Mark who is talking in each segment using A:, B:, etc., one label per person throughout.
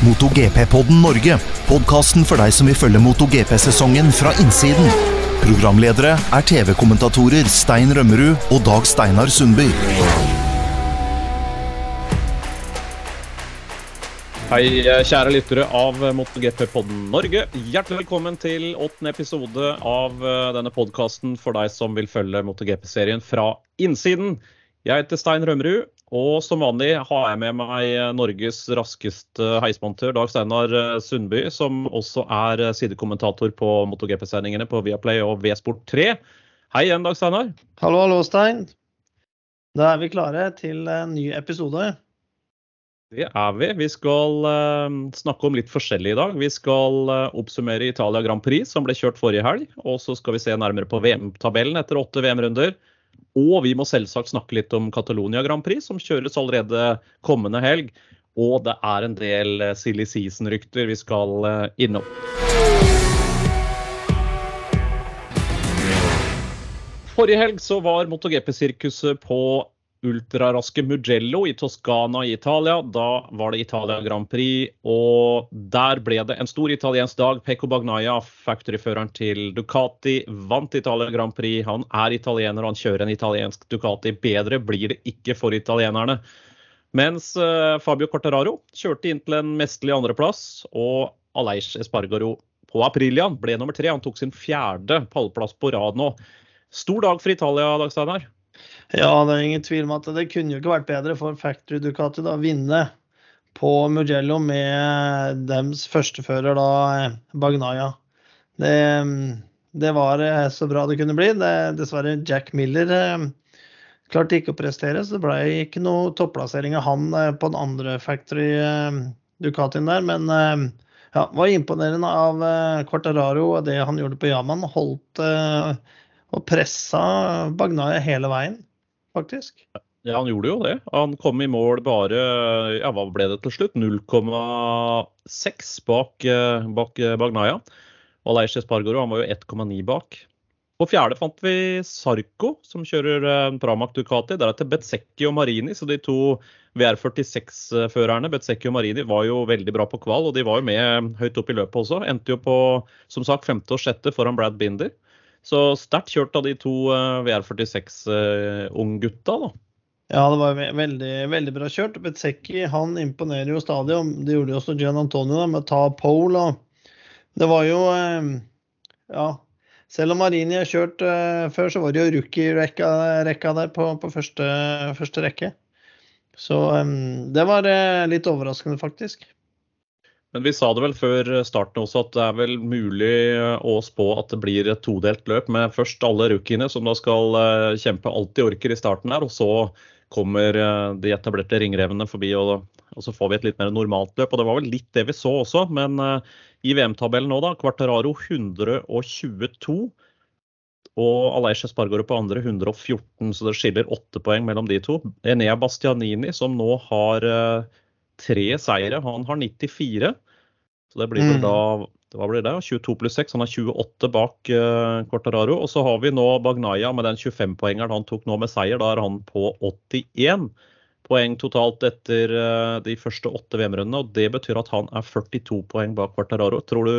A: MotoGP-podden Norge. Podkasten for deg som vil følge MotoGP-sesongen fra innsiden. Programledere er TV-kommentatorer Stein Rømmerud og Dag Steinar Sundby.
B: Hei, kjære lyttere av MotoGP-podden Norge. Hjertelig velkommen til åttende episode av eh, denne podkasten for deg som vil følge MotoGP-serien fra innsiden. Jeg heter Stein Rømmerud, og som vanlig har jeg med meg Norges raskeste heismontør, Dag Steinar eh, Sundby, som også er sidekommentator på MotoGP-sendingene på Viaplay og V-Sport 3. Hei igjen, Dag Steinar.
C: Hallo, hallo, Stein. Da er vi klare til en ny episode.
B: Det er vi. Vi skal uh, snakke om litt forskjellig i dag. Vi skal oppsummere Italia Grand Prix, som ble kjørt forrige helg. Og så skal vi se nærmere på VM-tabellen etter åtte VM-runder. Og vi må selvsagt snakke litt om Catalonia Grand Prix, som kjøres allerede kommende helg. Og det er en del uh, silly season-rykter vi skal innom. Forrige helg så var MotoGP-sirkuset på ultraraske Mugello i Toskana i Italia. Da var det Italia Grand Prix, og der ble det en stor italiensk dag. Pecco Bagnaia, factoryføreren til Ducati, vant Italia Grand Prix. Han er italiener og han kjører en italiensk Ducati. Bedre blir det ikke for italienerne. Mens uh, Fabio Corteraro kjørte inn til en mesterlig andreplass, og Aleish Espargaro på Aprilian ble nummer tre. Han tok sin fjerde pallplass på rad nå. Stor dag for Italia, Dag Steinar.
C: Ja, det er ingen tvil om at det kunne jo ikke vært bedre for Factory Ducati å vinne på Mugello med dems førstefører, da, Bagnaya. Det, det, var eh, så bra det kunne bli. Det, dessverre, Jack Miller eh, klarte ikke å prestere, så det ble ikke noe topplassering av han eh, på den andre Factory Ducatien der. Men ja, var imponerende av Quartararo og det han gjorde på Yaman. Holdt og pressa Bagnaia hele veien faktisk.
B: Ja, han gjorde jo det. Han kom i mål bare ja, hva ble det til slutt? 0,6 bak, eh, bak Bagnaia. Og Leish Espargaro han var jo 1,9 bak. På fjerde fant vi Sarko, som kjører eh, Pramac Ducati. Deretter Betsecchi og Marini, så de to VR46-førerne Betsecchi og Marini var jo veldig bra på kval, og de var jo med høyt opp i løpet også. Endte jo på som sagt femte og sjette foran Brad Binder. Så sterkt kjørt av de to uh, VR46-unggutta, uh, da.
C: Ja, det var veldig, veldig bra kjørt. Betsecki imponerer jo stadig. Det gjorde jo også Gian Antonio da, med å ta pole. Det var jo uh, Ja. Selv om Marini har kjørt før, så var det jo rookie-rekka der på, på første, første, rekke. Så det var litt overraskende, faktisk.
B: Men vi sa det vel før starten også at det er vel mulig å spå at det blir et todelt løp med først alle rookiene som da skal eh, kjempe alt de orker i starten her, og så kommer eh, de etablerte ringrevene forbi. Og, og, så får vi et litt mer normalt løp. Og det var vel litt det vi så også, men i VM-tabellen nå, da. Quarteraro 122. Og Aleish Spargaard på andre 114, så det skiller åtte poeng mellom de to. Enea Bastianini, som nå har tre seire. Han har 94. Så det blir mm. da hva blir det? 22 pluss 6. Han har 28 bak uh, Cortararo. Og så har vi nå Bagnaya med den 25-poengeren han tok nå med seier. Da er han på 81 poeng totalt etter uh, de første åtte VM-rundene. og Det betyr at han er 42 poeng bak Cortararo. Tror du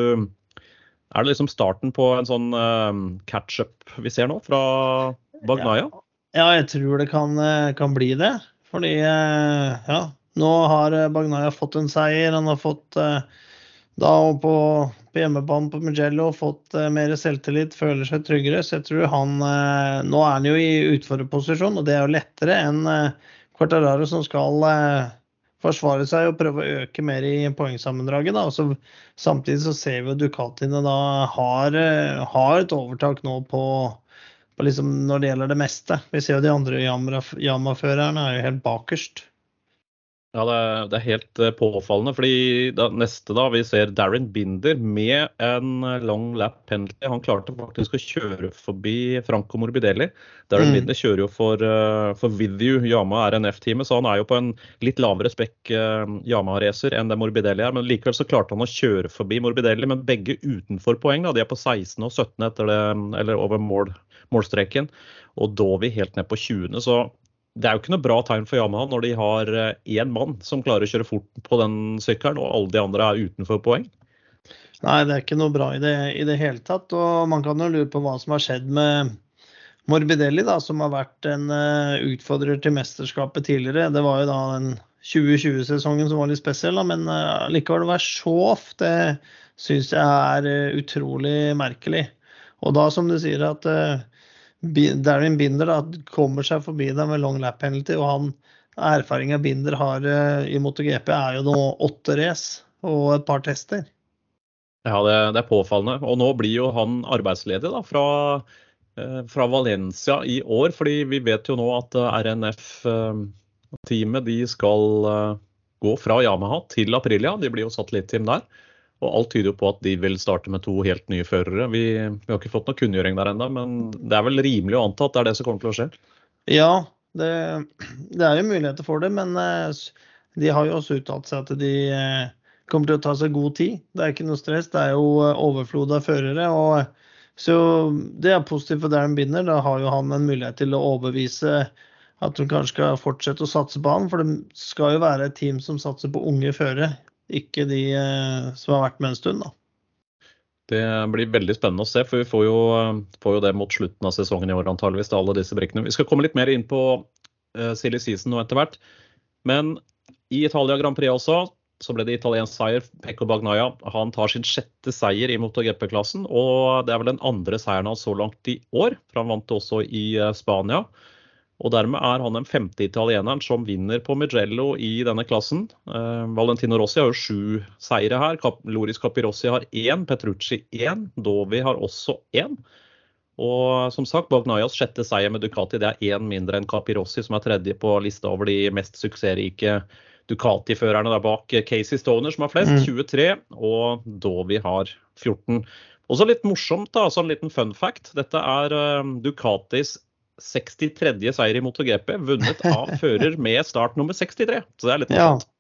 B: Er det liksom starten på en sånn uh, catch-up vi ser nå fra Bagnaya?
C: Ja, ja jeg tror det kan, kan bli det. Fordi ja, nå har eh, Bagnaya fått en seier. Han har fått eh, da på, på hjemmebane på Mugello fått eh, mer selvtillit, føler seg tryggere. Så jeg tror han Nå er han jo i utfordrerposisjon, og det er jo lettere enn Quartararo som skal forsvare seg og prøve å øke mer i poengsammendraget. Så, samtidig så ser vi at Ducatiene da har, har et overtak nå på, på liksom når det gjelder det meste. Vi ser jo de andre Yama-førerne er jo helt bakerst.
B: Ja, det er, det er, helt eh, påfallende. fordi da, Neste da, vi ser Darren Binder med en eh, long lap penalty. Han klarte faktisk å kjøre forbi Franco Morbidelli. Darren mm. Binder kjører jo for, uh, for Vidu Yama RNF-teamet, så han er jo på en litt lavere spekk Yama-racer enn det Morbidelli er. Men likevel så klarte han å kjøre forbi Morbidelli, men begge utenfor poeng. da, De er på 16 og 17 etter det, eller over mål, målstreken. Og Dovi helt ned på 20. Så det er jo ikke noe bra tegn for Yamaha når de har én mann som klarer å kjøre fort på den sykkelen, og alle de andre er utenfor poeng.
C: Nei, det er ikke noe bra i det, i det hele tatt. Og man kan jo lure på hva som har skjedd med Morbidelli, da, som har vært en uh, utfordrer til mesterskapet tidligere. Det var jo da den 2020-sesongen som var litt spesiell, da, men uh, likevel å være så off, det syns jeg er utrolig merkelig. Og da, som du sier, at Darren Binder da, kommer seg forbi deg med long lap penalty, og han erfaringa Binder har i MotoGP, er jo nå åtte race og et par tester.
B: Ja, det, det, er påfallende. Og nå blir jo han arbeidsledig da, fra, eh, fra, Valencia i år. fordi vi vet jo nå at eh, RNF-teamet de skal eh, gå fra Yamaha til Aprilia. De blir jo satellitteam der. Og alt tyder jo på at de vil starte med to helt nye førere. Vi, vi har ikke fått noe kunngjøring der ennå, men det er vel rimelig å anta at det er det som kommer til å skje?
C: Ja, det, det er jo muligheter for det, men de har jo også uttalt seg at de kommer til å ta seg god tid. Det er ikke noe stress. Det er jo eh, overflod av førere. og så Det er positivt for Darren Binder. Da har jo han en mulighet til å overbevise at de kanskje skal fortsette å satse på han. For det skal jo være et team som satser på unge førere, ikke de eh, som har vært med en stund. da.
B: Det blir veldig spennende å se, for vi får jo, får jo det mot slutten av sesongen i år antageligvis. alle disse brikkene. Vi skal komme litt mer inn på uh, silly season nå etter hvert. Men i Italia Grand Prix også så ble det italiensk seier. Pekko Bagnaia han tar sin sjette seier i MotoGP-klassen. Og det er vel den andre seieren hans så langt i år, for han vant også i eh, Spania. Og dermed er han den femte italieneren som vinner på Mugello i denne klassen. Uh, Valentino Rossi har jo sju seire her. Cap Loris Capirossi har én, Petrucci én, Dovi har også én. Og som sagt, Bagnayas sjette seier med Ducati det er én mindre enn Capirossi, som er tredje på lista over de mest suksessrike Ducati-førerne der bak Casey Stoner, som har flest, mm. 23, og Dovi har 14. Også litt morsomt, da, altså en liten fun fact. Dette er uh, Ducatis 63. seier i MotoGP, vunnet av fører med start nummer 63. Så det er litt morsomt. Ja.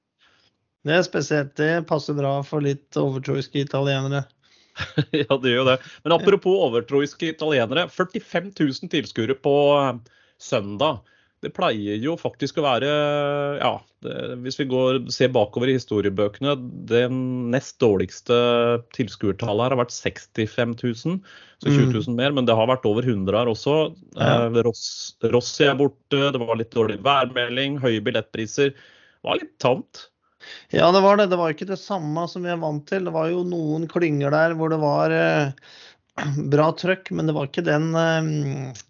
C: Det er spesielt. Det passer bra for litt overtroiske italienere.
B: ja, det gjør jo det. Men apropos overtroiske italienere. 45 000 tilskuere på uh, søndag det pleier jo faktisk å være, ja, det, hvis vi går, ser bakover i historiebøkene, det nest dårligste tilskuertallet her har vært 65 000, så 20 000 mm. mer. Men det har vært over 100 her også. Ja. Eh, Ross, Rossi er borte, det var litt dårlig værmelding, høye billettpriser. Det var litt tamt.
C: Ja, det var det. Det var ikke det samme som vi er vant til. Det var jo noen klynger der hvor det var eh, bra trøkk, men det var ikke den eh,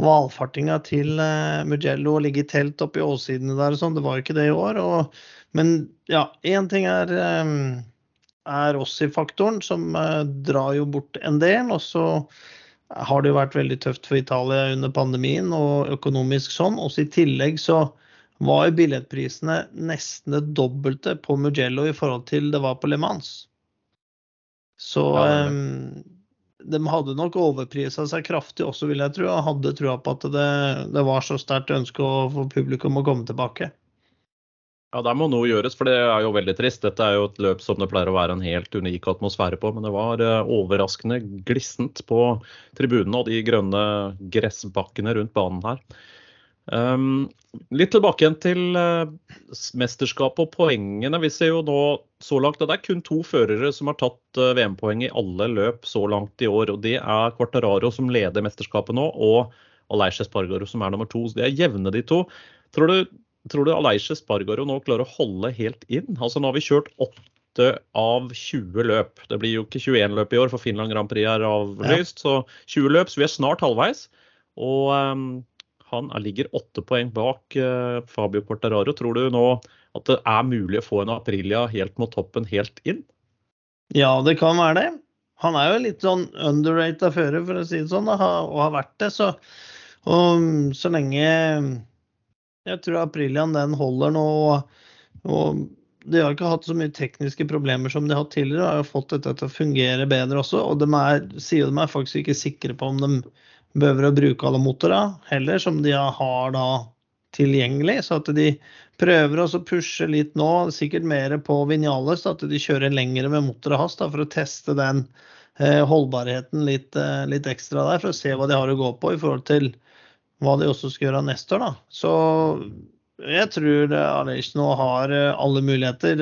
C: valfartinga til uh, Mugello og ligge i telt oppe i åssidene der og sånn. Det var jo ikke det i år. Og, men ja, én ting er, um, er Rossi-faktoren, som uh, drar jo bort en del. Og så har det jo vært veldig tøft for Italia under pandemien og økonomisk sånn. Også i tillegg så var jo billettprisene nesten det dobbelte på Mugello i forhold til det var på Le Mans. Så um, de hadde nok overprisa seg kraftig også, vil jeg tro. Og hadde trua på at det, det var så sterkt ønske for publikum å komme tilbake.
B: Ja, der må noe gjøres, for det er jo veldig trist. Dette er jo et løp som det pleier å være en helt unik atmosfære på. Men det var eh, overraskende glissent på tribunene og de grønne gressbakkene rundt banen her. Um, litt tilbake igjen til uh, mesterskapet og poengene. Vi ser jo nå så langt at det er kun to førere som har tatt uh, VM-poeng i alle løp så langt i år. og Det er Quartararo som leder mesterskapet nå, og Aleish Spargaro som er nummer to. Så De er jevne, de to. Tror du, tror du Aleish Spargaro nå klarer å holde helt inn? Altså Nå har vi kjørt åtte av 20 løp. Det blir jo ikke 21 løp i år, for Finland Grand Prix er avlyst. Ja. Så 20 løp, så vi er snart halvveis. Og um, han ligger åtte poeng bak uh, Fabio Portararo. Tror du nå at det er mulig å få en Aprilia helt mot toppen, helt inn?
C: Ja, det kan være det. Han er jo litt sånn underrated fører, for å si det sånn, og har vært det. Så, og, så lenge jeg tror Apriliaen den holder nå, og de har ikke hatt så mye tekniske problemer som de har hatt tidligere. og har jo fått dette til å fungere bedre også. Og de er, sier de er faktisk ikke sikre på om de behøver å bruke alle motorer heller, som de har da tilgjengelig. Så at de prøver å pushe litt nå, sikkert mer på Vinales, at de kjører lengre med motoret hans for å teste den eh, holdbarheten litt, eh, litt, ekstra der, for å se hva de har å gå på i forhold til hva de også skal gjøre neste år. da. Så jeg tror Aleix nå har alle muligheter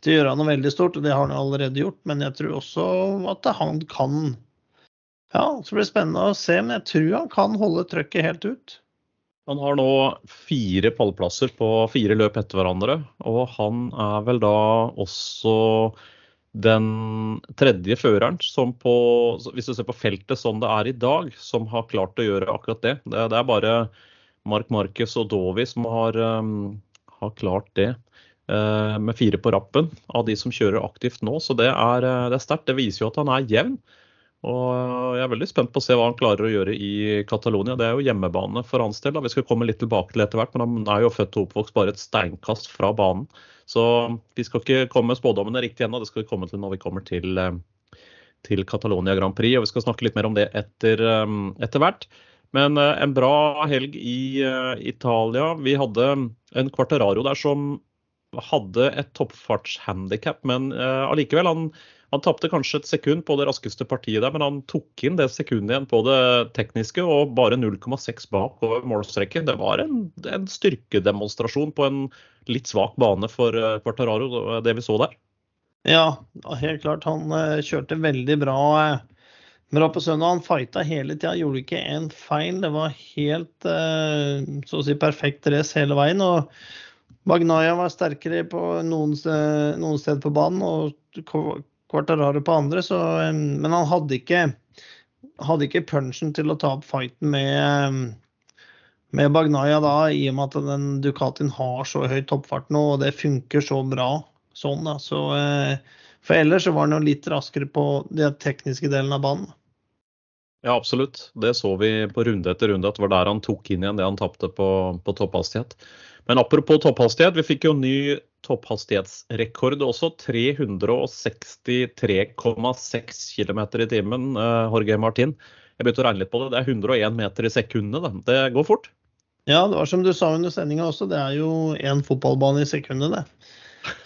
C: til å gjøre noe veldig stort, og det har han allerede gjort. Men jeg tror også at han kan Ja, så blir det spennende å se, men jeg tror han kan holde trøkket helt ut.
B: Han har nå fire pallplasser på fire løp etter hverandre, og han er vel da også den tredje føreren som på, hvis du ser på feltet som det er i dag, som har klart å gjøre akkurat det. Det, er bare Mark Marcus og Dovi som har, um, har klart det. Uh, med fire på rappen av de som kjører aktivt nå. Så det er, det er sterkt. Det viser jo at han er jevn. Og jeg er veldig spent på å se hva han klarer å gjøre i Catalonia. Det er jo hjemmebane for hans del. Vi skal komme litt tilbake til etter hvert, men han er jo født og oppvokst bare et steinkast fra banen. Så vi skal ikke komme med spådommene riktig ennå, det skal vi komme til når vi kommer til, eh, til Catalonia Grand Prix. Og vi skal snakke litt mer om det etter, eh, hvert. Men eh, en bra helg i Italia. Vi hadde en Quartararo der som hadde et toppfartshandikap, men allikevel. han han tapte kanskje et sekund på det raskeste partiet der, men han tok inn det sekundet igjen på det tekniske og bare 0,6 bak over målstreken. Det var en, en, styrkedemonstrasjon på en litt svak bane for uh, Quartararo, det vi så der.
C: Ja, helt klart. Han uh, kjørte veldig bra. Bra på søndag. Han fighta hele tida, gjorde ikke en feil. Det var helt så å si perfekt race hele veien. og Magnaya var sterkere på noen, noen steder på banen. og Quartararo på andre, så, men han hadde ikke, hadde ikke punchen til å ta opp fighten med, med Bagnaya da, i og med at den Ducatien har så høy toppfart nå, og det funker så bra sånn. da, så eh, For ellers så var han jo litt raskere på den tekniske delen av banen.
B: Ja, absolutt. Det så vi på runde etter runde, at det var der han tok inn igjen det han tapte på, på topphastighet. Men apropos topphastighet, vi fikk jo ny topphastighetsrekord også. 363,6 km i timen, uh, Jorge Martin. Jeg begynte å regne litt på det. Det er 101 meter i sekundet. Da. Det går fort.
C: Ja, det var som du sa under sendinga også, det er jo én fotballbane i sekundet, det.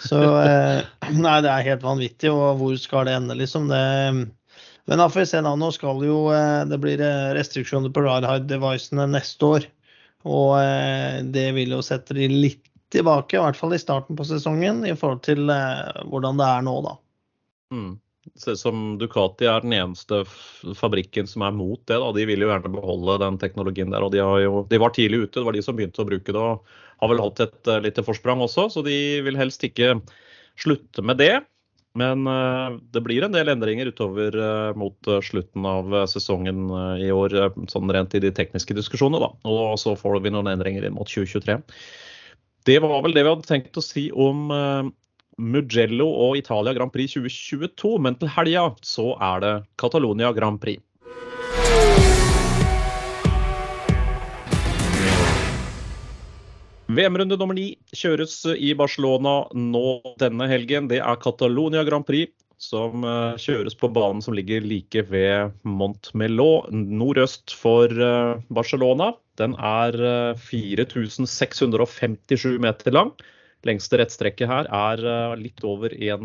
C: Så eh, Nei, det er helt vanvittig. Og hvor skal det ende, liksom? Det, men. Nå skal jo eh, det blir eh, restriksjoner på Rarhide-devicene neste år. Og eh, det vil jo sette de litt tilbake, i hvert fall i starten på sesongen, i forhold til hvordan det er nå, da.
B: Mm. Som Ducati er den eneste fabrikken som er mot det. Da. De vil jo gjerne beholde den teknologien der. og de, jo, de, var tidlig ute, det var de som begynte å bruke det og har vel hatt et lite forsprang også. Så de vil helst ikke slutte med det. Men uh, det blir en del endringer utover uh, mot slutten av sesongen i år, sånn rent i de tekniske diskusjonene. da. Og så får vi noen endringer inn mot 2023. Det var vel det vi hadde tenkt å si om Mugello og Italia Grand Prix 2022. Men til helga så er det Catalonia Grand Prix. VM-runde nummer ni kjøres i Barcelona nå denne helgen. Det er Catalonia Grand Prix som uh, kjøres på banen som ligger like ved Montmeló, nordøst for uh, Barcelona. Den er 4657 eh, meter lang. Lengste rettstrekket her er eh, litt over 1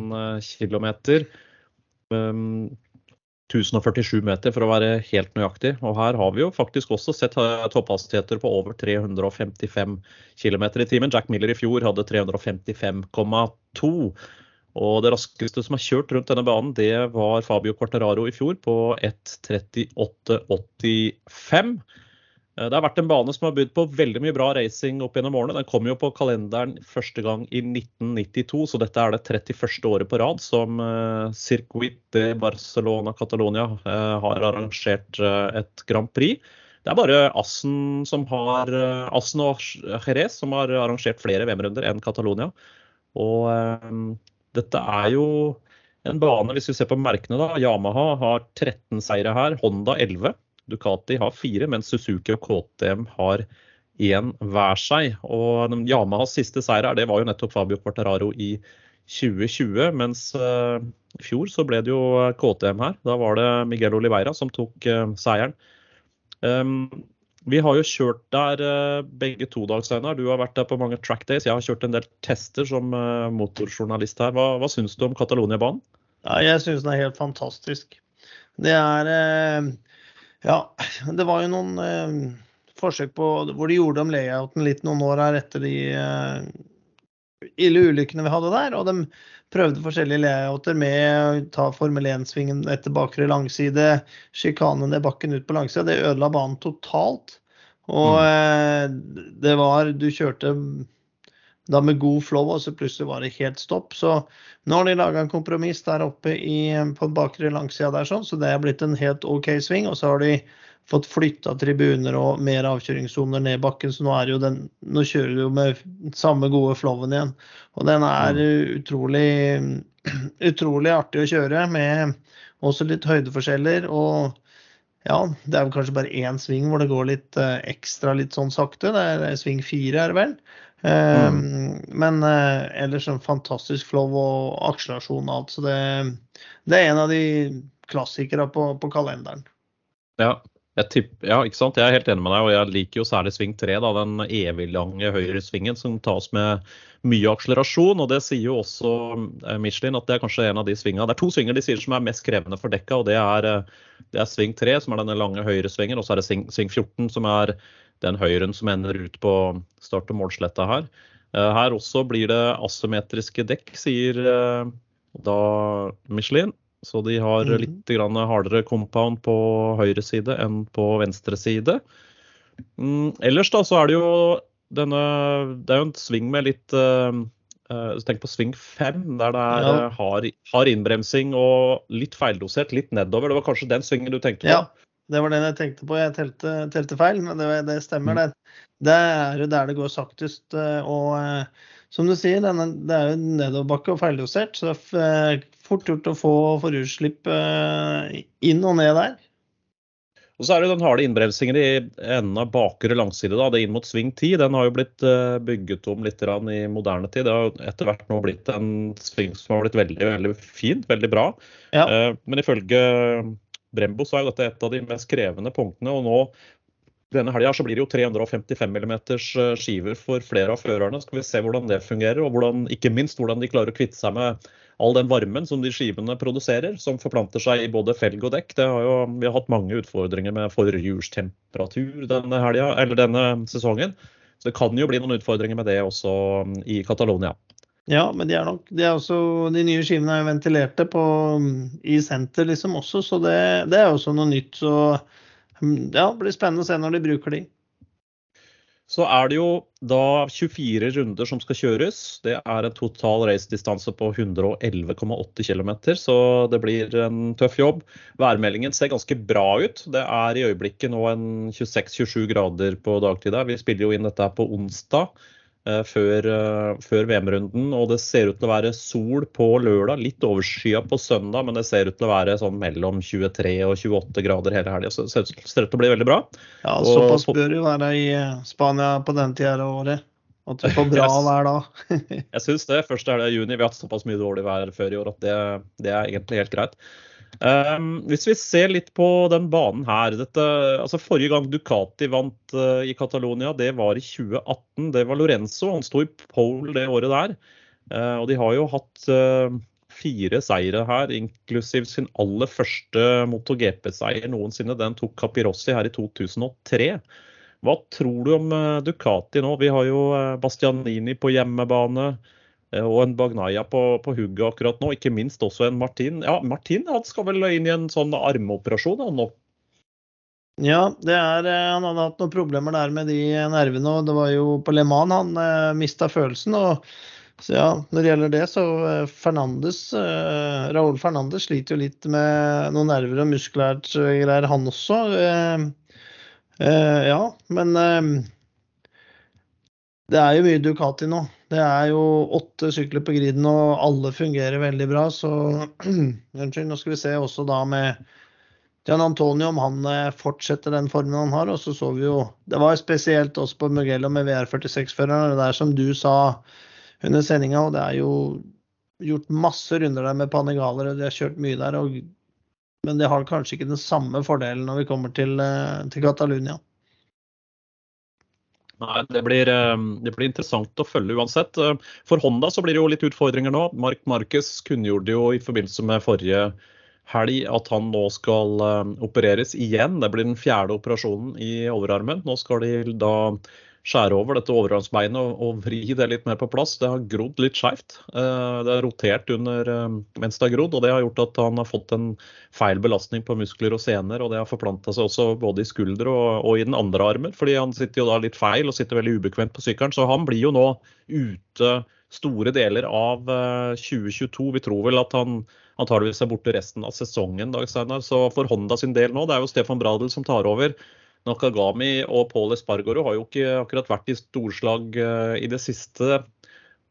B: km. 1047 meter for å være helt nøyaktig. Og her har vi jo faktisk også sett eh, topphastigheter på over 355 km i timen. Jack Miller i fjor hadde 355,2. Og det raskeste som har kjørt rundt denne banen, det var Fabio Quartararo i fjor på 1.38,85. Eh, det har vært en bane som har bydd på veldig mye bra racing opp gjennom årene. Den kom jo på kalenderen første gang i 1992, så dette er det 31. året på rad som uh, Circuit de Barcelona Catalonia uh, har arrangert et Grand Prix. Det er bare Assen, har, Assen og Jerez som har arrangert flere VM-runder enn Catalonia. Og dette er jo en bane, hvis vi ser på merkene, da. Yamaha har 13 seire her, Honda 11. Ducati har fire, mens Suzuki og KTM har én hver seg. Og Yamahas siste seier her, det var jo nettopp Fabio Quartararo i 2020. Mens uh, i fjor så ble det jo KTM her. Da var det Miguel Oliveira som tok uh, seieren. Um, vi har jo kjørt der uh, begge to, Dag Steinar. Du har vært der på mange track days. Jeg har kjørt en del tester som motorjournalist her. Hva, hva syns du om Catalonia-banen?
C: Ja, jeg syns den er helt fantastisk. Det er ja, det var jo noen eh, forsøk på hvor de gjorde om layouten litt noen år her etter de eh, ille ulykkene vi hadde der. Og de prøvde forskjellige layouter med å ta Formel 1-svingen etter bakre langside, sjikanen ned bakken ut på langsida. Det ødela banen totalt. Og mm. uh, det var Du kjørte da med god flow, og så plutselig var det helt stopp. Så nå har de laga en kompromiss der oppe i, på bakre langsida der, sånn, så det er blitt en helt OK sving. Og så har de fått flytta tribuner og mer avkjøringssoner ned bakken, så nå, er jo den, nå kjører du jo med samme gode flowen igjen. Og den er utrolig, utrolig artig å kjøre, med også litt høydeforskjeller. og ja, det er vel kanskje bare én sving hvor det går litt eh, ekstra litt sånn sakte. Det er sving fire, er det vel. Mm. Um, men uh, ellers en fantastisk flow og akselerasjon og alt. Så det, det, er en av de klassikere på, på kalenderen.
B: Ja, Tipper, ja, ikke sant? Jeg er helt enig med deg, og jeg liker jo særlig sving 3, den evig lange høyresvingen som tas med mye akselerasjon. og Det sier jo også eh, Michelin at det er kanskje en av de svingene. Det er to svinger de sier som er mest krevende for dekka, og det er, eh, det er sving 3, som er denne lange høyresvingen, og så er det sving, sving 14, som er den høyren som ender ut på start- og målsletta her. Eh, her også blir det asymmetriske dekk, sier da Michelin. Så de har mm. litt hardere compound på høyre side enn på venstre side. Mm, ellers da så er det jo denne Det er jo en sving med litt uh, Tenk på sving fem, der det er ja. hard, hard, innbremsing og litt feildosert, litt nedover. Det var kanskje den svingen du tenkte på?
C: Ja, det var den jeg tenkte på. Jeg telte, telte feil, men det, det stemmer, mm. det. Det er jo der det går saktest. og som du sier, denne, det er jo nedoverbakke og feildosert, så det er fort gjort å få forutslipp eh, inn og ned der.
B: Og så er det den harde innbremsingen i enden av bakre langside. da, det inn mot sving 10. Den har jo blitt eh, bygget om litt i moderne tid. Det har etter hvert nå blitt en sving som har blitt veldig veldig fint, veldig bra. Ja. Eh, men ifølge Brembo så er dette et av de mest krevende punktene. og nå denne helga blir det jo 355 mm eh, skiver for flere av førerne. Skal vi se hvordan det fungerer, og hvordan, ikke minst hvordan de klarer å kvitte seg med all den varmen som de skivene produserer, som forplanter seg i både felg og dekk. Jo, vi har hatt mange utfordringer med forhjulstemperatur denne, helgen, denne sesongen. Så det kan jo bli noen utfordringer med det også i Catalonia.
C: Ja, men de er nok de, er også, de nye skivene er jo ventilerte på, mm, i senter liksom også, så det, det er også noe nytt. så ja, det blir spennende å se når de bruker de.
B: Så er det jo da 24 runder som skal kjøres. Det er en total racedistanse på 111,8 km, så det blir en tøff jobb. Værmeldingen ser ganske bra ut. Det er i øyeblikket nå en 26-27 grader på dagtid her. Vi spiller jo inn dette på onsdag. Eh, før, eh, før VM-runden. Og det ser ut til å være sol på lørdag, litt overskya på søndag, men det ser ut til å være sånn mellom 23 og 28 grader hele helga. Så det ser ut til å bli veldig bra.
C: Ja, Såpass bør det være i eh, Spania på den tida av året. At du får bra vær da.
B: jeg syns det. Første helga i juni. Vi har hatt såpass mye dårlig vær før i år at det, det er egentlig helt greit. Um, hvis vi ser litt på den banen her dette, altså Forrige gang Ducati vant uh, i Catalonia, det var i 2018. Det var Lorenzo. Han sto i pole det året der. Uh, og de har jo hatt uh, fire seire her, inklusiv sin aller første MotoGP-seier noensinne. Den tok Capirossi her i 2003. Hva tror du om Ducati nå? Vi har jo Bastianini på hjemmebane. Eh, og en Bagnaya på, på hugget akkurat nå. Ikke minst også en Martin. Ja, Martin han skal vel inn i en sånn armoperasjon han nå?
C: Ja, er, eh, han hadde hatt noen problemer der med de nervene. og Det var jo på Le Mans han eh, mista følelsen. og så ja, Når det gjelder det, så eh, Fernandes, eh, Raúl Fernandes sliter jo litt med noen nerver og muskulært greier, han også. Eh, eh, ja, men det er jo mye Ducati nå. Det er jo åtte sykler på griden, og alle fungerer veldig bra. Så nå skal vi se også da med Gian Antonio om han eh, fortsetter den formen han har. Og så så vi jo Det var spesielt også på Mugello med VR46-føreren. Det er som du sa under sendinga, og det er jo gjort masse runder der med Panegaler, og de har kjørt mye der. Og, men de har kanskje ikke den samme fordelen når vi kommer til, eh, til Catalunya.
B: Nei, det blir, eh, det blir, interessant å følge uansett. Eh, for Honda så blir det jo litt utfordringer nå. Mark Marquez kunngjorde jo i forbindelse med forrige helg at han nå skal opereres igjen. Det blir den fjerde operasjonen i overarmen. Nå skal de da skjære over dette overgangsbeinet og, og, vri det litt mer på plass. Det har grodd litt skeivt. Eh, det har rotert under eh, mens det har grodd, og det har gjort at han har fått en feil belastning på muskler og sener. Og det har forplanta seg også både i skulder og, og, i den andre armen, fordi han sitter jo da litt feil og sitter veldig ubekvemt på sykkelen. Så han blir jo nå ute store deler av 2022. Eh, Vi tror vel at han antageligvis er borte resten av sesongen. Dag Steinar. Så for Honda sin del nå, det er jo Stefan Bradel som tar over. Nakagami og Paul Espargaro har jo ikke akkurat vært i storslag eh, i det siste.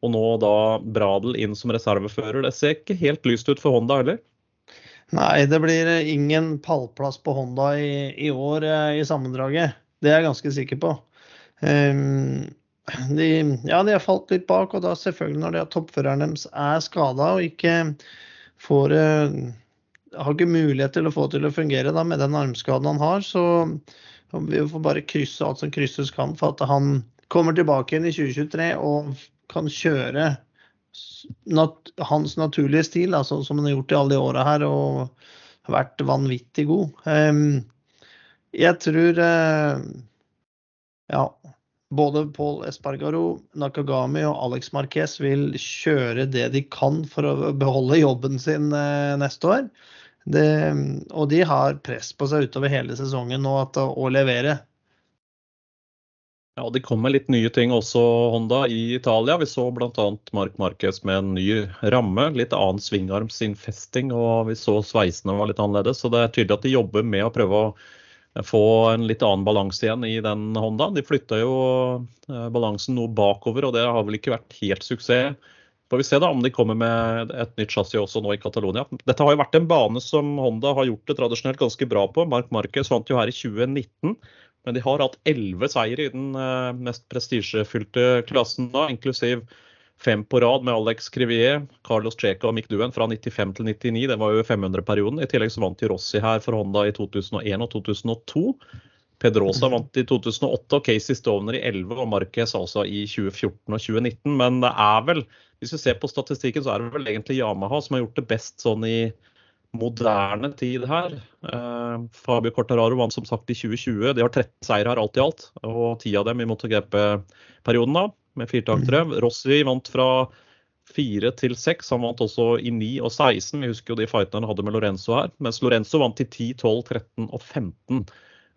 B: Og nå da Bradel inn som reservefører. Det ser ikke helt lyst ut for Honda heller?
C: Nei, det blir ingen pallplass på Honda i, i år eh, i sammendraget. Det er jeg ganske sikker på. Um, de, ja, de har falt litt bak, og da selvfølgelig når de toppføreren deres er skada og ikke får har ikke mulighet til å få til å fungere da, med den armskaden han har, så vi får bare krysse alt som krysses kan for at han kommer tilbake igjen i 2023 og kan kjøre nat hans naturlige stil, altså, som han har gjort i alle de åra her, og vært vanvittig god. Um, jeg tror uh, ja, både Paul Espargaro, Nakagami og Alex Marquez vil kjøre det de kan for å beholde jobben sin uh, neste år. Det, og de har press på seg utover hele sesongen nå at, å levere.
B: Ja, Det kom med litt nye ting også, Honda, i Italia. Vi så bl.a. Mark Marquez med en ny ramme. Litt annen svingarmsinnfesting, og vi så sveisene var litt annerledes. Så det er tydelig at de jobber med å prøve å få en litt annen balanse igjen i den Honda. De flytta jo eh, balansen noe bakover, og det har vel ikke vært helt suksess Får vi se da om de kommer med et nytt chassis også nå i Catalonia. Dette har jo vært en bane som Honda har gjort det tradisjonelt ganske bra på. Mark Marquez vant jo her i 2019. Men de har hatt elleve seire i den eh, mest prestisjefylte klassen da, inklusiv fem på rad med Alex Crivier, Carlos Checa og Mick Duen fra 95 til 99. Det var jo 500-perioden. I tillegg så vant de Rossi her for Honda i 2001 og 2002. Pedrosa vant i 2008 og Casey Stovner i 11 og Marquez altså i 2014 og 2019. Men det er vel, hvis vi ser på statistikken, så er det vel egentlig Yamaha som har gjort det best sånn i moderne tid her. Eh, Fabio Cortararo vant som sagt i 2020. De har 13 seire her alt i alt, og 10 av dem i MotoGP-perioden da, med firetaktere. Mm. Rossi vant fra 4 til 6. Han vant også i 9 og 16. Vi husker jo de fightene han hadde med Lorenzo her. Mens Lorenzo vant i 10, 12, 13 og 15.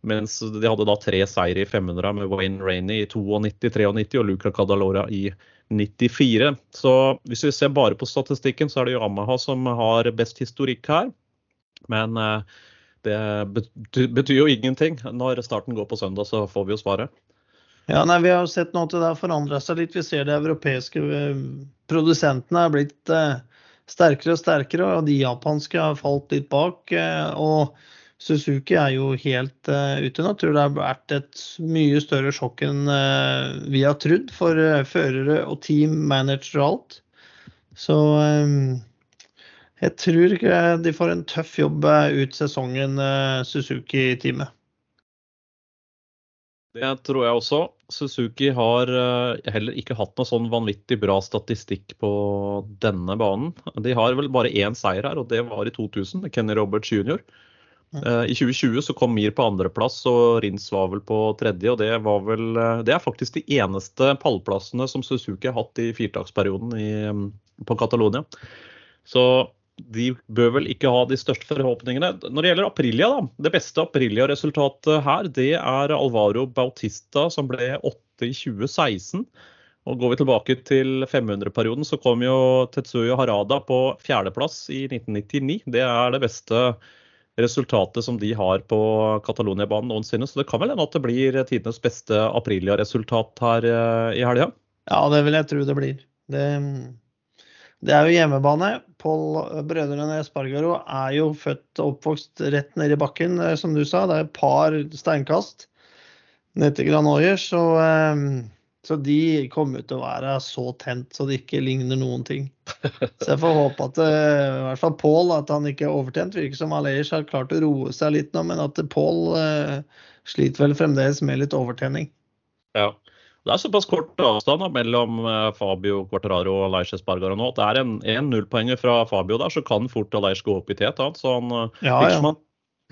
B: Mens de hadde da tre seire i 500 med Wayne Rainey i 92, 93 og Luca Cadalora i 94. Så hvis vi ser bare på statistikken, så er det jo Amaha som har best historikk her. Men eh, det betyr jo ingenting. Når starten går på søndag, så får vi jo svaret.
C: Ja, nei, Vi har jo sett noe til det har forandra seg litt. Vi ser de europeiske eh, produsentene er blitt eh, sterkere og sterkere, og de japanske har falt litt bak. og Suzuki er jo helt uh, ute nå. Tror det har vært et mye større sjokk enn uh, vi har trodd for uh, førere og team, manager og alt. Så um, jeg tror de får en tøff jobb ut sesongen, Suzuki-teamet.
B: Det tror jeg også. Suzuki har heller ikke hatt noe sånn vanvittig bra statistikk på denne banen. De har vel bare én seier her, og det var i 2000 Kenny Roberts jr. Eh, I 2020 så kom Mir på andreplass og Rins var vel på tredje. og Det, var vel, eh, det er faktisk de eneste pallplassene som Suzuki har hatt i firetaksperioden i, mm, på Catalonia. Så de bør vel ikke ha de største forhåpningene. Når det gjelder Aprilia, da. Det beste Aprilia-resultatet her, det er Alvaro Bautista, som ble åtte i 2016. Og Går vi tilbake til 500-perioden, så kom jo Tetsuyo Harada på fjerdeplass i 1999. Det er det beste resultatet som de har på Catalonia-banen noensinne. Så det kan vel hende at det blir tidenes beste Aprilia-resultat her eh, i helga?
C: Ja, det vil jeg tro det blir. Det, det er jo hjemmebane. Pål Brødrene Espargaro er jo født og oppvokst rett nede i bakken, eh, som du sa. Det er et par steinkast ned til Granoyer, Så eh, så de kommer til å være så tent så det ikke ligner noen ting. Så jeg får håpe at eh, i hvert fall Pål at han ikke er overtent. Virker som Aleish har klart å roe seg litt nå, men at Pål eh, sliter vel fremdeles med litt overtenning.
B: Ja, Det er såpass kort avstand da, mellom eh, Fabio Quartararo og Aleish Espargaro nå. Det er en, en nullpoenger fra Fabio der, så kan fort Aleish gå opp i tet. Han. Så han, eh, ja, ja. Han,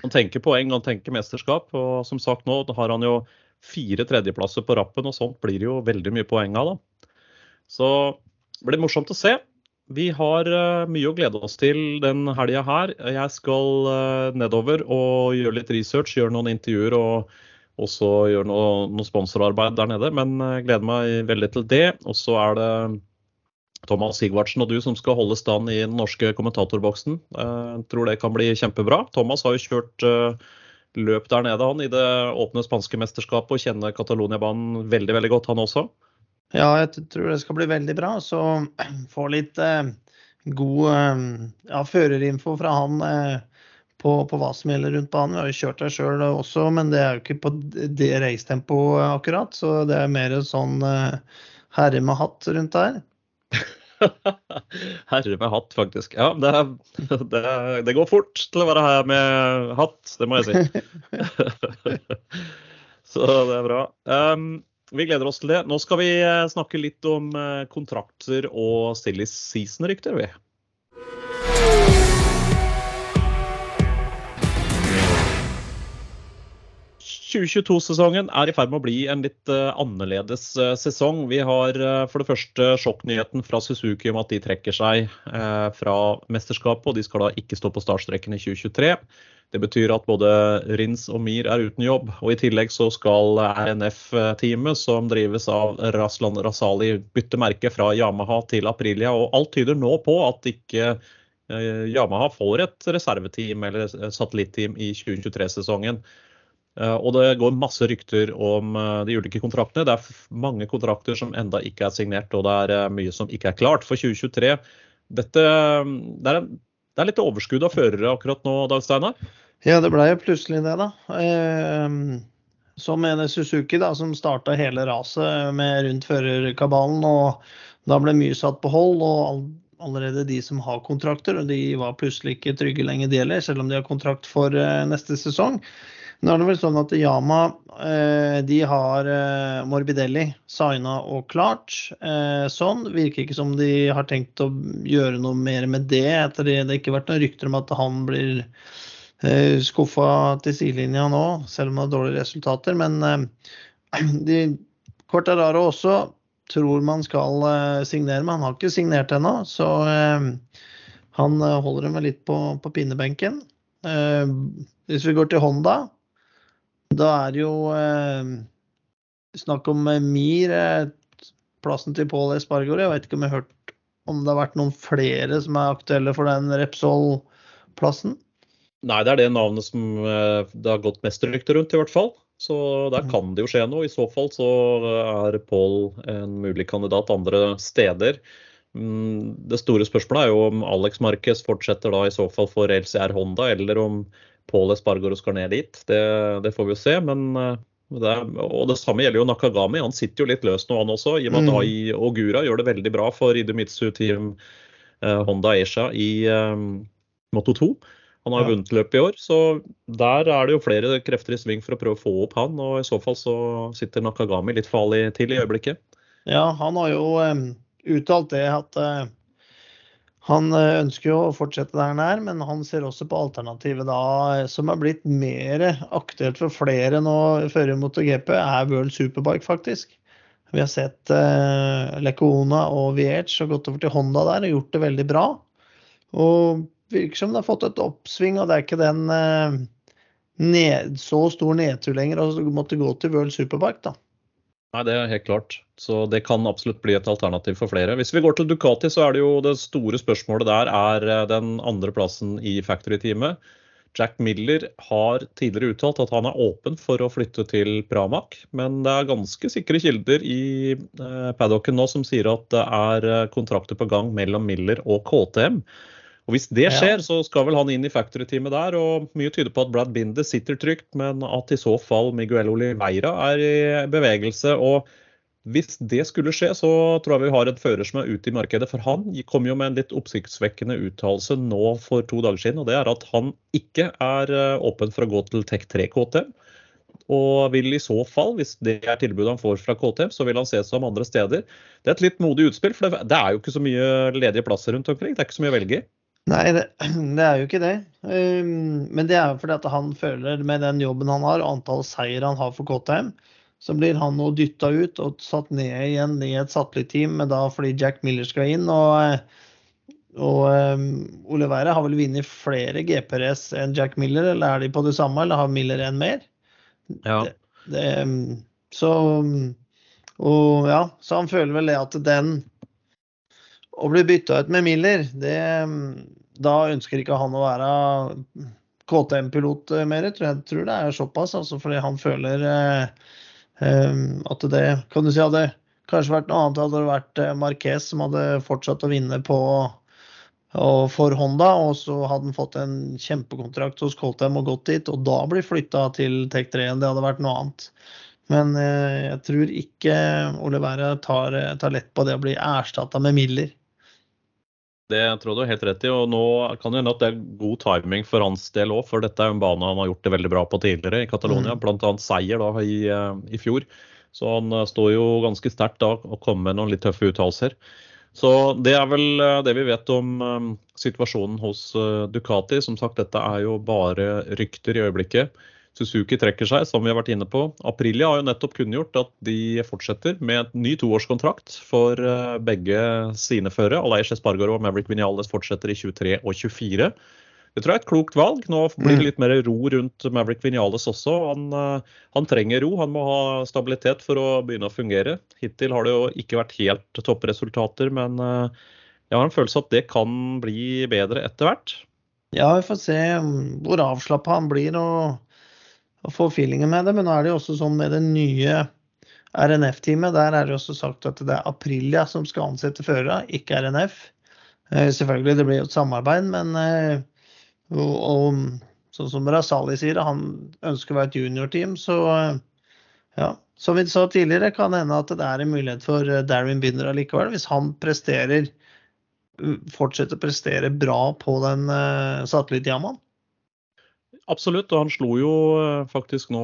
B: han, tenker poeng, han tenker mesterskap. Og som sagt nå har han jo fire tredjeplasser på rappen, og sånt blir jo veldig mye poeng av. da. Så det blir morsomt å se. Vi har uh, mye å glede oss til den helga her. Jeg skal uh, nedover og gjøre litt research, gjøre noen intervjuer og også gjøre noe, noe sponsorarbeid der nede. Men jeg gleder meg veldig til det. Og så er det Thomas Sigvartsen og du som skal holde stand i den norske kommentatorboksen. Jeg tror det kan bli kjempebra. Thomas har jo kjørt løp der nede han i det åpne spanske mesterskapet og kjenner Catalonia-banen veldig veldig godt, han også.
C: Ja, jeg tror det skal bli veldig bra. Så få litt eh, god eh, ja, førerinfo fra han eh, på, på, hva som gjelder rundt banen. Vi har jo kjørt der sjøl også, men det er jo ikke på det racetempoet akkurat. Så det er mer sånn eh, herre med hatt rundt der.
B: Herre med hatt, faktisk. Ja, det, det, det, går fort til å være her med hatt, det må jeg si. Så det er bra. Um, vi gleder oss til det. Nå skal vi eh, snakke litt om eh, kontrakter og silly season-rykter, vi. 2022-sesongen er i ferd med å bli en litt uh, annerledes uh, sesong. Vi har uh, for det første sjokknyheten fra Suzuki om at de trekker seg fra mesterskapet. og De skal da ikke stå på startstreken i 2023. Det betyr at både Rins og Mir er uten jobb. og I tillegg så skal RNF-teamet, som drives av Raslan Rasali, bytte merke fra Yamaha til Aprilia. og Alt tyder nå på at ikke Yamaha får et reserveteam eller satellitteam i 2023-sesongen. Eh, og det går masse rykter om eh, de ulike kontraktene. Det er mange kontrakter som enda ikke er signert, og det er eh, mye som ikke er klart for 2023. Dette, det, er, det er litt overskudd av førere akkurat nå, Dag Steinar?
C: Ja, det ble jo plutselig det, da. Eh, som med Suzuki, da, som starta hele raset med rundt førerkabalen. og Da ble mye satt på hold. og allerede de som har kontrakter, og de var plutselig ikke trygge lenger, de heller, selv om de har kontrakt for neste sesong. Nå er det vel sånn at Yama eh, de har eh, Morbidelli signa og klart. Eh, sånn. Virker ikke som de har tenkt å gjøre noe mer med det. etter Det Det har ikke vært noen rykter om at han blir skuffa til sidelinja nå, selv om han har dårlige resultater. Men de, Cortararo også tror man skal signere, men han har ikke signert ennå. Så han holder dem litt på, på pinnebenken. Hvis vi går til Honda, da er det jo eh, snakk om eh, Mir, eh, plassen til Pål Espargor. Jeg vet ikke om jeg har hørt om det har vært noen flere som er aktuelle for den Repsol-plassen?
B: Nei, det er det navnet som eh, det har gått mest rykter rundt, i hvert fall. Så der mm. kan det jo skje noe. I så fall så er Pål en mulig kandidat andre steder. Mm, det store spørsmålet er jo om Alex Marquez fortsetter da i så fall for LCR Honda, eller om Pål Espargaro skal ned dit. Det, det, får vi jo se. men eh, det er, og Det samme gjelder jo Nakagami. Han sitter jo litt løst nå, han også. I og med at mm. Ai Ogura gjør det veldig bra for Idemitsu Team eh, Honda Asia i eh, Moto 2. Han har ja. vunnet løpet i år, så der er det jo flere krefter i sving for å prøve å få opp han. og I så fall så sitter Nakagami litt farlig til i øyeblikket.
C: Ja, han har jo um, uttalt det at uh, han eh, ønsker jo å fortsette der han er, men han ser også på alternativet da, eh, som er blitt mer aktuelt for flere nå før MotoGP, er World Superbike, faktisk. Vi har sett uh, Lecona og VH har gått over til Honda der og gjort det veldig bra. Og virker som det har fått et oppsving, og det er ikke den uh, ned, så stor nedtur lenger å måtte gå til World Superbike, da.
B: Nei, det er helt klart. Så det kan absolutt bli et alternativ for flere. Hvis vi går til Ducati, så er det jo det store spørsmålet der er eh, den andre plassen i factory-teamet. Jack Miller har tidligere uttalt at han er åpen for å flytte til Pramac, men det er ganske sikre kilder i eh, paddocken nå som sier at det er eh, kontrakter på gang mellom Miller og KTM. Og Hvis det skjer, så skal vel han inn i factory-teamet der. og Mye tyder på at Brad Binder sitter trygt, men at i så fall Miguel Oliveira er i bevegelse. og hvis det skulle skje, så tror jeg vi har en fører som er ute i markedet. For han kom jo med en litt oppsiktsvekkende uttalelse nå for to dager siden. Og det er at han ikke er eh, åpen for å gå til Tech 3 KTM. Og vil i så fall, hvis det er tilbudet han får fra KTM, så vil han se seg om andre steder. Det er et litt modig utspill, for det er jo ikke så mye ledige plasser rundt omkring. Det er ikke så mye å velge i.
C: Nei, det, det, er jo ikke det. Um, men det er jo fordi at han føler med den jobben han har, og antall seier han har for KTM, så blir han nå dytta ut og satt ned igjen i et satellitt-team fordi Jack Miller skal inn. og og um, Ole Weire har vel vunnet flere GP-race enn Jack Miller, eller er de på det samme, eller har Miller en mer?
B: Ja.
C: Det, det, så Og ja, så han føler vel det at den Å bli bytta ut med Miller, det Da ønsker ikke han å være KTM-pilot mer, tror jeg. tror det er såpass, altså fordi han føler eh, eh, at det Kan du si hadde kanskje vært noe annet, hadde det vært eh, Marquez som hadde fortsatt å vinne på og for Honda, og så hadde han fått en kjempekontrakt hos KTM og gått dit, og da blir flytta til Tech 3 enn det hadde vært noe annet. Men eh, jeg tror ikke Ole Være tar, tar, lett på det å bli erstatta med Miller.
B: Det tror du helt rett i, og nå kan det hende at det er god timing for hans del òg, for dette er jo en bane han har gjort det veldig bra på tidligere i Catalonia, mm. bl.a. seier da i, eh, i, fjor. Så han eh, står jo ganske sterkt da og kommer med noen litt tøffe uttalelser. Så det er vel eh, det vi vet om um, situasjonen hos uh, Ducati. Som sagt, dette er jo bare rykter i øyeblikket. Suzuki trekker seg, som vi har vært inne på. Aprilia har jo nettopp kunngjort at de fortsetter med et ny toårskontrakt for uh, begge sine førere. Aleix Espargaro og Maverick Vinales fortsetter i 23 og 24. Det tror jeg er et klokt valg. Nå blir det mm. litt mer ro rundt Maverick Vinales også. Han, eh, han, trenger ro, han må ha stabilitet for å begynne å fungere. Hittil har det jo ikke vært helt toppresultater, men eh, jeg har en følelse at det kan bli bedre etter hvert.
C: Ja, vi får se hvor avslappa han blir og, og få feelingen med det. Men nå er det jo også sånn med det nye RNF-teamet. Der er det også sagt at det er Aprilia som skal ansette førere, ikke RNF. Eh, selvfølgelig, det blir jo et samarbeid, men og, og sånn som Rasali sier, han ønsker å være et juniorteam. Så ja, som vi sa tidligere, kan det hende at det er en mulighet for Darren Darwin Binder allikevel, hvis han presterer fortsetter å prestere bra på den uh, satellittjamaen.
B: Absolutt, og han slo jo uh, faktisk nå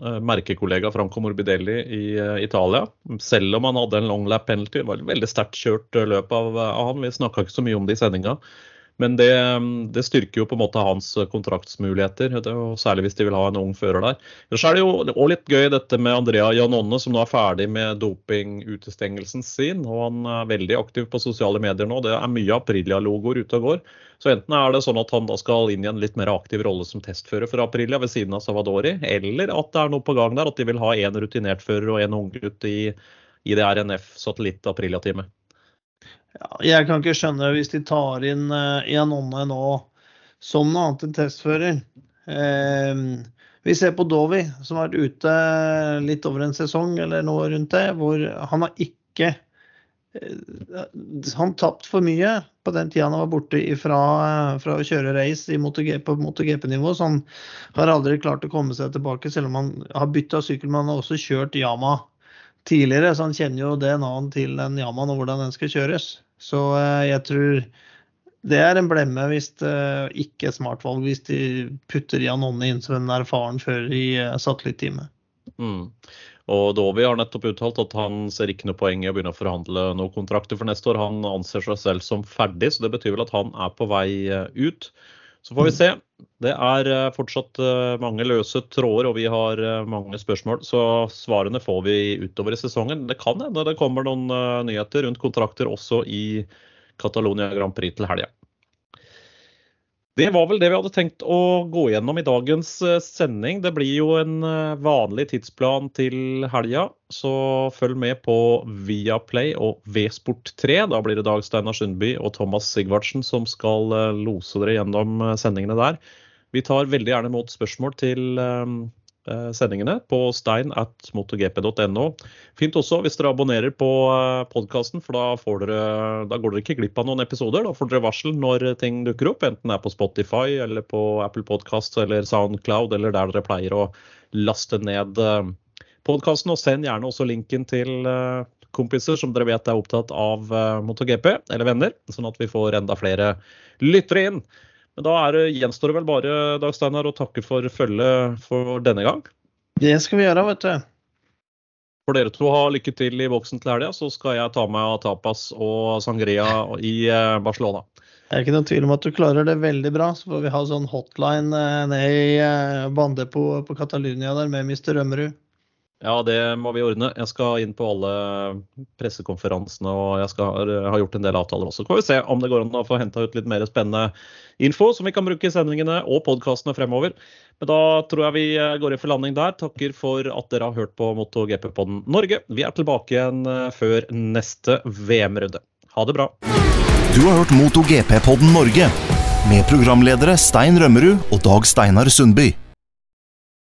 B: uh, merkekollega Franco Morbidelli i uh, Italia. Selv om han hadde en long lap penalty. Det var et veldig sterkt kjørt løp av, av han. Vi snakka ikke så mye om det i sendinga. Men det, det, styrker jo på en måte hans kontraktsmuligheter, særlig hvis de vil ha en ung fører der. Ellers er det jo òg litt gøy dette med Andrea Janonne, som nå er ferdig med dopingutestengelsen sin. og Han er veldig aktiv på sosiale medier nå. Det er mye Aprilia-logoer ute og går. Så enten er det sånn at han da skal inn i en litt mer aktiv rolle som testfører for Aprilia ved siden av Savadori, eller at det er noe på gang der, at de vil ha en rutinert fører og en unggutt i, i det RNF satellitt-Aprilia-teamet.
C: Ja, jeg kan ikke skjønne hvis de tar inn uh, Janone nå som noe annet enn testfører. Eh, vi ser på Dovi, som har vært ute litt over en sesong eller noe rundt det, hvor han har ikke eh, Han tapt for mye på den tida han var borte fra, fra å kjøre race i MotoGP, på MotoGP-nivå. Så han har aldri klart å komme seg tilbake, selv om han har bytta sykkel. Men han har også kjørt Yama tidligere, så han kjenner jo DNA-en til den Yamaen og hvordan den skal kjøres. Så eh, jeg tror det er en blemme hvis det ikke er smart valg hvis de putter Jan Ånne inn som en erfaren fører i eh, satellitteamet.
B: Mm. Og Dovi har nettopp uttalt at han ser ikke noe poeng i å begynne å forhandle noen kontrakter for neste år. Han anser seg selv som ferdig, så det betyr vel at han er på vei eh, ut. Så får vi se. Det er eh, fortsatt eh, mange løse tråder, og vi har eh, mange spørsmål. Så svarene får vi utover i sesongen. Det kan hende det kommer noen nyheter rundt kontrakter også i Catalonia Grand Prix til helga. Det var vel det vi hadde tenkt å gå gjennom i dagens eh, sending. Det blir jo en eh, vanlig tidsplan til helga, så følg med på Viaplay og V-Sport3. Da blir det Dag Steinar Sundby og Thomas Sigvardsen som skal eh, lose dere gjennom sendingene der. Vi tar veldig gjerne imot spørsmål til sendingene på stein. Fint også hvis dere abonnerer på eh, podkasten, for da, dere, da, går dere ikke glipp av noen episoder. Da får dere varsel når ting dukker opp, enten det er på Spotify eller på Apple Podkast eller Soundcloud eller der dere pleier å laste ned eh, podkasten. Og send gjerne også linken til kompiser som dere vet er opptatt av MotoGP, eller venner, sånn at vi får enda flere lyttere inn. Men da er det, gjenstår det vel bare Dag Steinar, å takke for følget for denne gang.
C: Det skal vi gjøre, vet du.
B: For dere to ha lykke til i boksen til helga, så skal jeg ta meg tapas og sangria i eh, Barcelona.
C: Det er ikke noen tvil om at du klarer det veldig bra. Så får vi ha sånn hotline eh, ned i bandet bandepot på Catalunya der med Mr. Rømmerud.
B: Ja, det må vi ordne. Jeg skal inn på alle pressekonferansene og jeg skal har gjort en del avtaler også. Så får vi se om det går an å få henta ut litt mer spennende info som vi kan bruke i sendingene og podkastene fremover. Men da tror jeg vi går inn for landing der. Takker for at dere har hørt på MotoGP-podden Norge. Vi er tilbake igjen eh, før neste VM-runde. Ha det bra.
A: Du har hørt MotoGP-podden Norge med programledere Stein Rømmerud og Dag Steinar Sundby.